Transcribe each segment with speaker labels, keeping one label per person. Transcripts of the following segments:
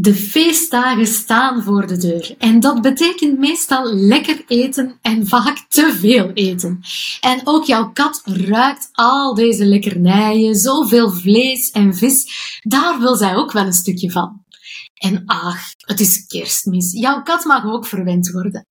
Speaker 1: De feestdagen staan voor de deur en dat betekent meestal lekker eten en vaak te veel eten. En ook jouw kat ruikt al deze lekkernijen, zoveel vlees en vis, daar wil zij ook wel een stukje van. En ach, het is kerstmis. Jouw kat mag ook verwend worden.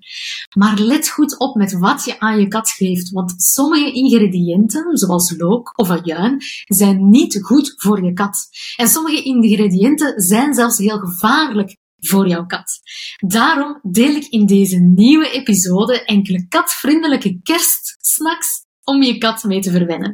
Speaker 1: Maar let goed op met wat je aan je kat geeft, want sommige ingrediënten, zoals look of ajuin, zijn niet goed voor je kat. En sommige ingrediënten zijn zelfs heel gevaarlijk voor jouw kat. Daarom deel ik in deze nieuwe episode enkele katvriendelijke kerstsnacks om je kat mee te verwennen.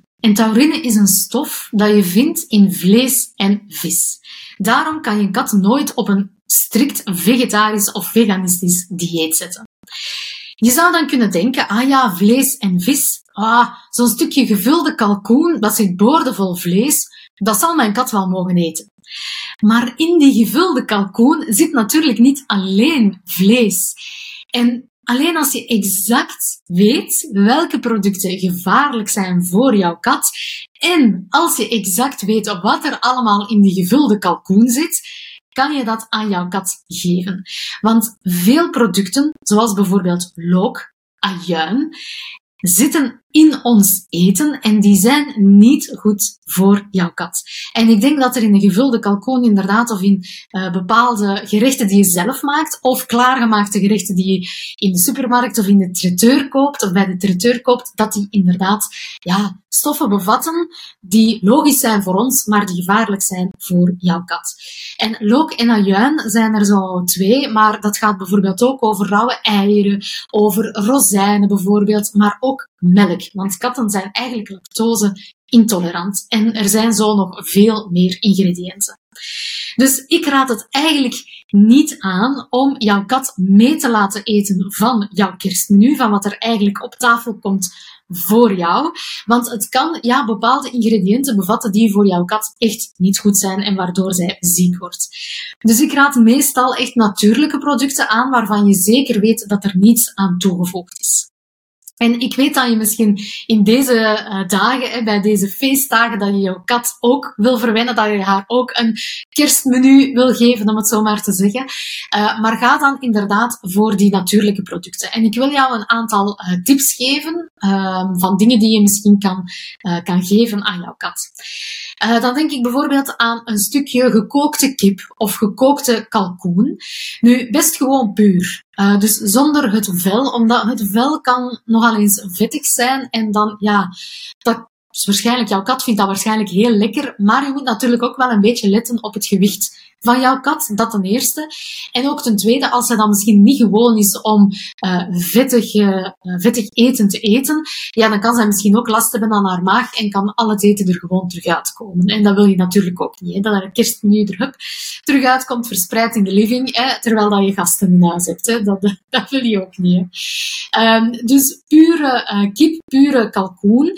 Speaker 1: En taurine is een stof dat je vindt in vlees en vis. Daarom kan je kat nooit op een strikt vegetarisch of veganistisch dieet zetten. Je zou dan kunnen denken, ah ja, vlees en vis, ah, zo'n stukje gevulde kalkoen dat zit boordevol vlees, dat zal mijn kat wel mogen eten. Maar in die gevulde kalkoen zit natuurlijk niet alleen vlees. En Alleen als je exact weet welke producten gevaarlijk zijn voor jouw kat en als je exact weet wat er allemaal in die gevulde kalkoen zit, kan je dat aan jouw kat geven. Want veel producten, zoals bijvoorbeeld look, ajuin, zitten in ons eten en die zijn niet goed voor jouw kat. En ik denk dat er in een gevulde kalkoen inderdaad of in uh, bepaalde gerechten die je zelf maakt of klaargemaakte gerechten die je in de supermarkt of in de traiteur koopt of bij de traiteur koopt, dat die inderdaad ja, stoffen bevatten die logisch zijn voor ons, maar die gevaarlijk zijn voor jouw kat. En look en ajuin zijn er zo twee, maar dat gaat bijvoorbeeld ook over rauwe eieren, over rozijnen bijvoorbeeld, maar ook melk. Want katten zijn eigenlijk lactose intolerant. En er zijn zo nog veel meer ingrediënten. Dus ik raad het eigenlijk niet aan om jouw kat mee te laten eten van jouw kerstmenu, van wat er eigenlijk op tafel komt voor jou. Want het kan ja, bepaalde ingrediënten bevatten die voor jouw kat echt niet goed zijn en waardoor zij ziek wordt. Dus ik raad meestal echt natuurlijke producten aan waarvan je zeker weet dat er niets aan toegevoegd is. En ik weet dat je misschien in deze uh, dagen, bij deze feestdagen, dat je jouw kat ook wil verwennen, dat je haar ook een kerstmenu wil geven, om het zo maar te zeggen. Uh, maar ga dan inderdaad voor die natuurlijke producten. En ik wil jou een aantal uh, tips geven ehm, van dingen die je misschien kan, kan geven aan jouw kat. dan denk ik bijvoorbeeld aan een stukje gekookte kip of gekookte kalkoen. Nu, best gewoon puur. Dus zonder het vel, omdat het vel kan nogal eens vettig zijn en dan, ja, dat, dus waarschijnlijk, jouw kat vindt dat waarschijnlijk heel lekker, maar je moet natuurlijk ook wel een beetje letten op het gewicht van jouw kat, dat ten eerste. En ook ten tweede, als zij dan misschien niet gewoon is om uh, vettig, uh, vettig eten te eten, ja, dan kan zij misschien ook last hebben aan haar maag en kan al het eten er gewoon terug uitkomen. En dat wil je natuurlijk ook niet, hè, dat er kerstmenu er hup, terug uitkomt, verspreid in de living, hè, terwijl dat je gasten in huis hebt. Hè. Dat, dat wil je ook niet. Um, dus pure uh, kip, pure kalkoen,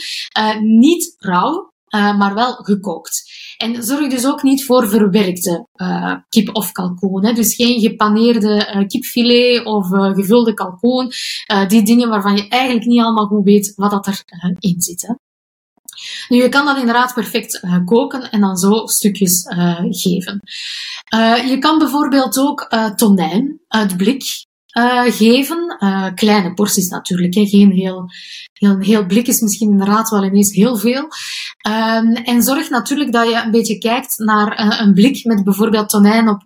Speaker 1: niet rauw, uh, maar wel gekookt. En zorg dus ook niet voor verwerkte uh, kip of kalkoen. Hè. Dus geen gepaneerde uh, kipfilet of gevulde kalkoen. die dingen waarvan je eigenlijk niet allemaal goed weet wat dat erin zit. Hè. Nu, je kan dat inderdaad perfect koken en dan zo stukjes geven. je kan bijvoorbeeld ook tonijn uit blik uh, geven. Uh, kleine porties natuurlijk, hè. geen heel, heel, heel blik is misschien inderdaad wel ineens heel veel. Um, en zorg natuurlijk dat je een beetje kijkt naar uh, een blik met bijvoorbeeld tonijn op,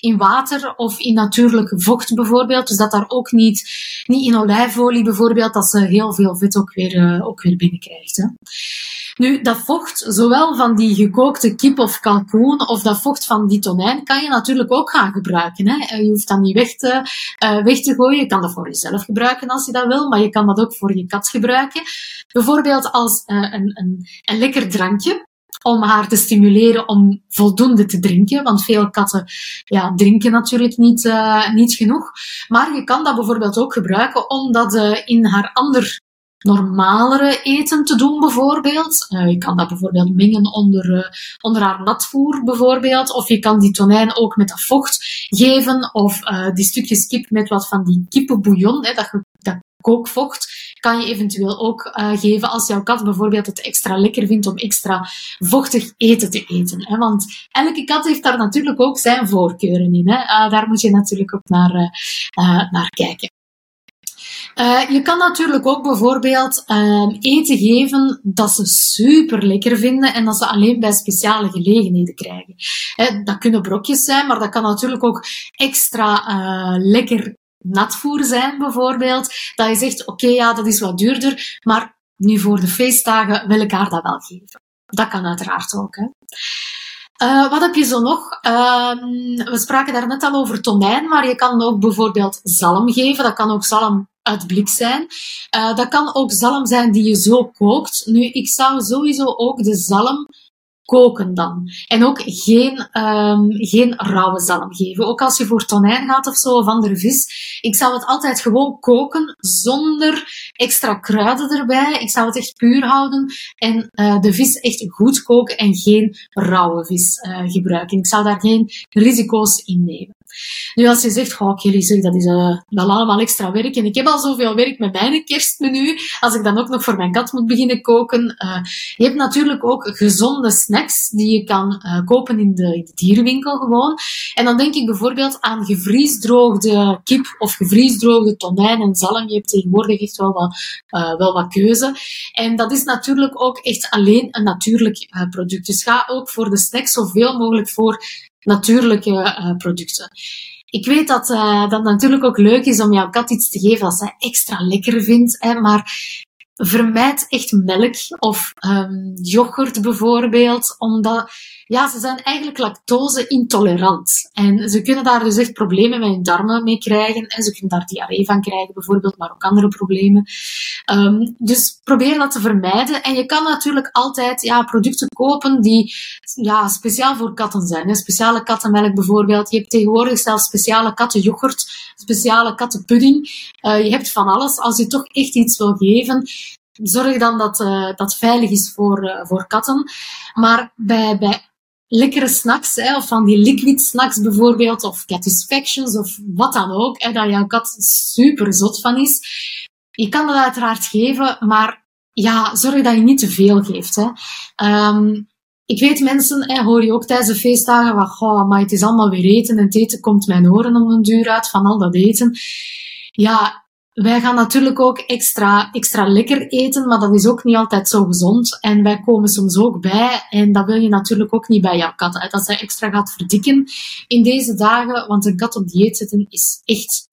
Speaker 1: in water of in natuurlijk vocht bijvoorbeeld. Dus dat daar ook niet, niet in olijfolie bijvoorbeeld, dat ze heel veel vet ook weer, ook weer binnenkrijgt. Hè. Nu, dat vocht, zowel van die gekookte kip of kalkoen, of dat vocht van die tonijn, kan je natuurlijk ook gaan gebruiken. Hè. Eh, je hoeft dat niet weg te, uh, weg te gooien. Je kan dat voor jezelf gebruiken als je dat wil, maar je kan dat ook voor je kat gebruiken. Bijvoorbeeld als uh, een, een, een lekker drankje om haar te stimuleren om voldoende te drinken. Want veel katten ja, drinken natuurlijk niet, niet genoeg. Maar je kan dat bijvoorbeeld ook gebruiken om dat in haar ander normalere eten te doen, bijvoorbeeld. Uh, je kan dat bijvoorbeeld mengen onder, uh, onder haar natvoer, bijvoorbeeld. Of je kan die tonijn ook met dat vocht geven. Of uh, die stukjes kip met wat van die kippenbouillon, hè, dat, dat kookvocht, kan je eventueel ook geven als jouw kat bijvoorbeeld het extra lekker vindt om extra vochtig eten te eten. Hè. Want elke kat heeft daar natuurlijk ook zijn voorkeuren in. Hè. daar moet je natuurlijk ook naar, naar kijken. Uh, je kan natuurlijk ook bijvoorbeeld uh, eten geven dat ze super lekker vinden en dat ze alleen bij speciale gelegenheden krijgen. He, dat kunnen brokjes zijn, maar dat kan natuurlijk ook extra uh, lekker natvoer zijn, bijvoorbeeld. Dat je zegt, oké, ja, dat is wat duurder, maar nu voor de feestdagen wil ik haar dat wel geven. Dat kan uiteraard ook. Hè. Wat heb je zo nog? Uh, we spraken daar net al over tonijn, maar je kan ook bijvoorbeeld zalm geven. Dat kan ook zalm uit blik zijn. Uh, dat kan ook zalm zijn die je zo kookt. Nu, ik zou sowieso ook de zalm koken dan. En ook geen, um, geen rauwe zalm geven. Ook als je voor tonijn gaat of zo, of andere vis. Ik zou het altijd gewoon koken, zonder extra kruiden erbij. Ik zou het echt puur houden. En uh, de vis echt goed koken en geen rauwe vis uh, gebruiken. Ik zou daar geen risico's in nemen. Nu, als je zegt, oh, zeg, dat is uh, wel allemaal extra werk. En ik heb al zoveel werk met mijn kerstmenu. Als ik dan ook nog voor mijn kat moet beginnen koken. Uh, je hebt natuurlijk ook gezonde snacks die je kan uh, kopen in de, in de dierenwinkel gewoon. En dan denk ik bijvoorbeeld aan gevriesdroogde kip of gevriesdroogde tonijn en zalm. Je hebt tegenwoordig echt wel wat, wel wat keuze. En dat is natuurlijk ook echt alleen een natuurlijk product. Dus ga ook voor de snacks zoveel mogelijk voor natuurlijke uh, producten. Ik weet dat uh, dat natuurlijk ook leuk is om jouw kat iets te geven dat zij extra lekker vindt, hè, maar vermijd echt melk of um, yoghurt bijvoorbeeld, omdat ja, ze zijn eigenlijk lactose-intolerant. En ze kunnen daar dus echt problemen met hun darmen mee krijgen. En ze kunnen daar diarree van krijgen bijvoorbeeld, maar ook andere problemen. Um, dus probeer dat te vermijden. En je kan natuurlijk altijd ja, producten kopen die ja, speciaal voor katten zijn. Hè. Speciale kattenmelk bijvoorbeeld. Je hebt tegenwoordig zelfs speciale kattenyoghurt, speciale kattenpudding. Uh, je hebt van alles. Als je toch echt iets wil geven, zorg dan dat uh, dat veilig is voor, uh, voor katten. Maar bij, bij lekkere snacks, hè, of van die liquid snacks bijvoorbeeld, of satisfactions, of wat dan ook, hè, dat jouw kat super zot van is. Je kan dat uiteraard geven, maar ja, zorg dat je niet te veel geeft. Hè. Um, ik weet mensen, hè, hoor je ook tijdens de feestdagen, van, goh, maar het is allemaal weer eten en het eten komt mijn oren om een duur uit van al dat eten. Ja, wij gaan natuurlijk ook extra, extra lekker eten, maar dat is ook niet altijd zo gezond. En wij komen soms ook bij, en dat wil je natuurlijk ook niet bij jouw kat, dat zij extra gaat verdikken in deze dagen, want een kat op dieet zetten is echt,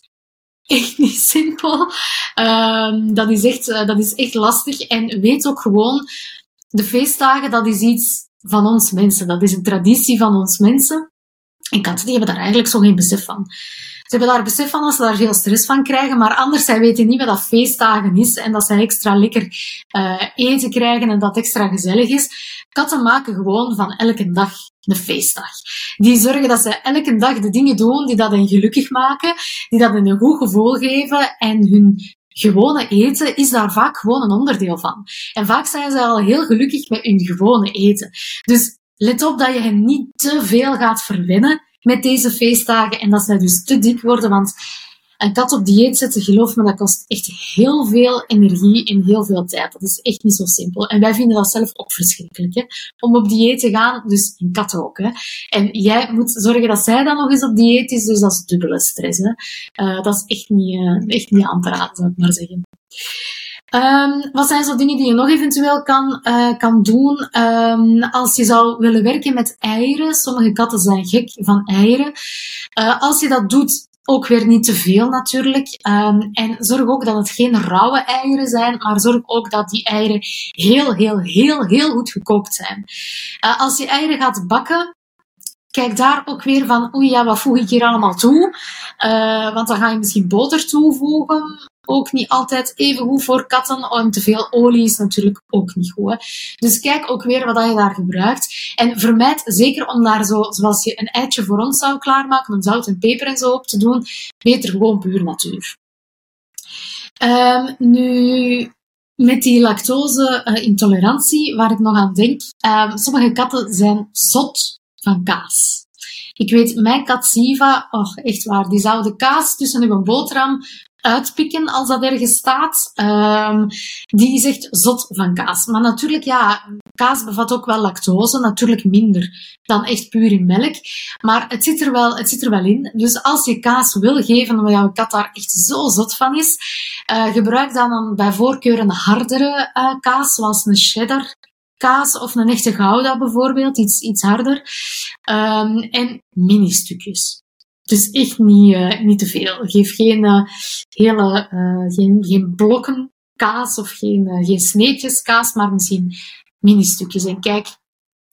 Speaker 1: echt niet simpel. Um, dat, is echt, uh, dat is echt lastig. En weet ook gewoon, de feestdagen, dat is iets van ons mensen. Dat is een traditie van ons mensen. En katten die hebben daar eigenlijk zo geen besef van. Ze hebben daar besef van als ze daar veel stress van krijgen, maar anders, zij weten niet wat dat feestdagen is en dat zij extra lekker uh, eten krijgen en dat extra gezellig is. Katten maken gewoon van elke dag een feestdag. Die zorgen dat ze elke dag de dingen doen die dat hen gelukkig maken, die dat hen een goed gevoel geven en hun gewone eten is daar vaak gewoon een onderdeel van. En vaak zijn ze al heel gelukkig met hun gewone eten. Dus let op dat je hen niet te veel gaat verwennen met deze feestdagen en dat zij dus te dik worden, want Een kat op dieet zetten, geloof me, dat kost echt heel veel energie en heel veel tijd. Dat is echt niet zo simpel. En wij vinden dat zelf ook verschrikkelijk, hè? om op dieet te gaan. Dus een kat ook. Hè? En jij moet zorgen dat zij dan nog eens op dieet is, dus dat is dubbele stress. Hè? Uh, dat is echt niet, uh, echt niet aan te raden, zou ik maar zeggen. Um, wat zijn zo dingen die je nog eventueel kan, uh, kan doen um, als je zou willen werken met eieren? Sommige katten zijn gek van eieren. Uh, als je dat doet, ook weer niet te veel natuurlijk. Um, en zorg ook dat het geen rauwe eieren zijn, maar zorg ook dat die eieren heel, heel, heel, heel goed gekookt zijn. Uh, als je eieren gaat bakken, kijk daar ook weer van, oei ja, wat voeg ik hier allemaal toe? Want dan ga je misschien boter toevoegen ook niet altijd even goed voor katten. En te veel olie is natuurlijk ook niet goed. Dus kijk ook weer wat je daar gebruikt. En vermijd zeker om daar zo, zoals je een eitje voor ons zou klaarmaken, om zout en peper en zo op te doen, beter gewoon puur natuur. Um, nu, met die lactose-intolerantie, waar ik nog aan denk, um, sommige katten zijn zot van kaas. Ik weet, mijn kat Siva, oh, echt waar, die zou de kaas tussen uw boterham uitpikken als dat ergens staat. Um, die is echt zot van kaas. Maar natuurlijk, ja, kaas bevat ook wel lactose. Natuurlijk minder dan echt puur in melk. Maar het zit er wel, het zit er wel in. Dus als je kaas wil geven, omdat jouw kat daar echt zo zot van is, uh, gebruik dan, dan bij voorkeur een hardere uh, kaas, zoals een cheddar kaas of een echte gouda bijvoorbeeld, iets, iets harder. Um, en mini-stukjes. Dus echt niet, uh, niet te veel. Geef geen uh, hele, uh, geen, geen blokken kaas of geen, geen sneetjes kaas, maar misschien mini-stukjes. En kijk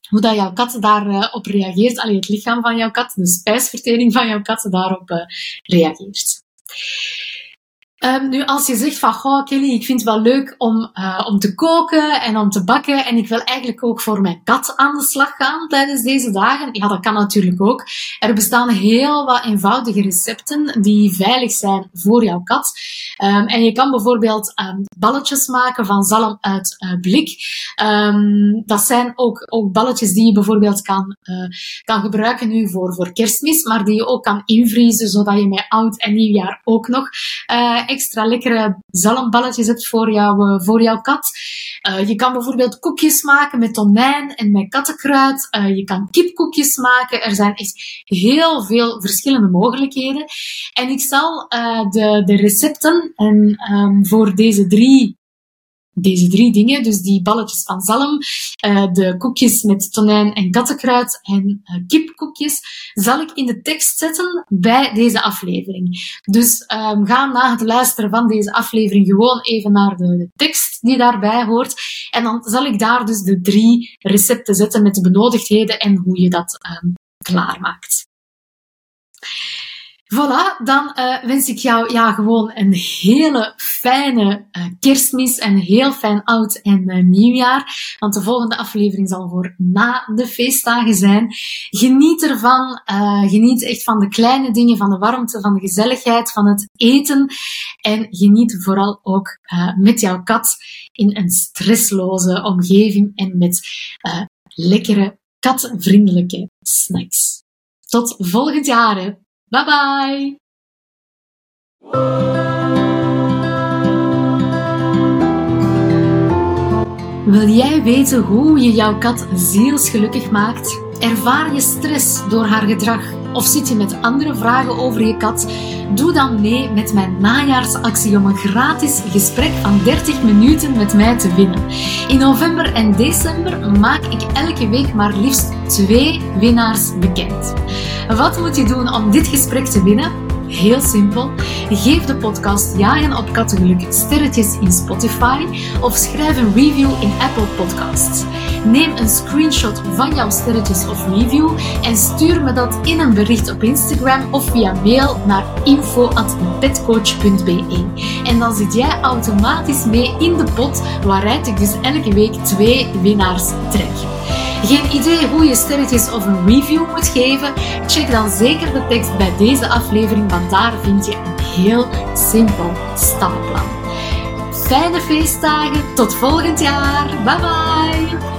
Speaker 1: hoe dat jouw kat daarop op reageert. Alleen het lichaam van jouw kat, de spijsvertering van jouw kat daarop reageert. Um, nu, als je zegt van, goh, Kelly, ik vind het wel leuk om, uh, om te koken en om te bakken en ik wil eigenlijk ook voor mijn kat aan de slag gaan tijdens deze dagen. Ja, dat kan natuurlijk ook. Er bestaan heel wat eenvoudige recepten die veilig zijn voor jouw kat. Um, en je kan bijvoorbeeld um, balletjes maken van zalm uit uh, blik. dat zijn ook, ook balletjes die je bijvoorbeeld kan, uh, kan gebruiken nu voor, voor kerstmis, maar die je ook kan invriezen, zodat je met oud en nieuwjaar ook nog extra lekkere zalmballetjes hebt voor, jou, uh, voor jouw kat. Uh, je kan bijvoorbeeld koekjes maken met tonijn en met kattenkruid. Uh, je kan kipkoekjes maken. Er zijn echt heel veel verschillende mogelijkheden. En ik zal de, de recepten en, um, voor deze drie deze drie dingen, dus die balletjes van zalm, uh, de koekjes met tonijn en kattenkruid en uh, kipkoekjes, zal ik in de tekst zetten bij deze aflevering. Dus um, ga na het luisteren van deze aflevering gewoon even naar de tekst die daarbij hoort. En dan zal ik daar dus de drie recepten zetten met de benodigdheden en hoe je dat um, klaarmaakt. Voilà, dan uh, wens ik jou ja, gewoon een hele fijne uh, kerstmis en heel fijn oud en uh, nieuwjaar. Want de volgende aflevering zal voor na de feestdagen zijn. Geniet ervan. geniet echt van de kleine dingen, van de warmte, van de gezelligheid, van het eten. En geniet vooral ook met jouw kat in een stressloze omgeving en met lekkere katvriendelijke snacks. Tot volgend jaar. Bye bye! Wil jij weten hoe je jouw kat zielsgelukkig maakt? Ervaar je stress door haar gedrag? Of zit je met andere vragen over je kat? Doe dan mee met mijn najaarsactie om een gratis gesprek van 30 minuten met mij te winnen. In november en december maak ik elke week maar liefst twee winnaars bekend. Wat moet je doen om dit gesprek te winnen? Heel simpel. Geef de podcast Jagen op Kattengeluk sterretjes in Spotify of schrijf een review in Apple Podcasts. Neem een screenshot van jouw sterretjes of review en stuur me dat in een bericht op Instagram of via mail naar info.petcoach.be. En dan zit jij automatisch mee in de pot waaruit ik dus elke week twee winnaars trek. Geen idee hoe je sterretjes of een review moet geven? Check dan zeker de tekst bij deze aflevering, want daar vind je een heel simpel stappenplan. Fijne feestdagen, tot volgend jaar. Bye bye!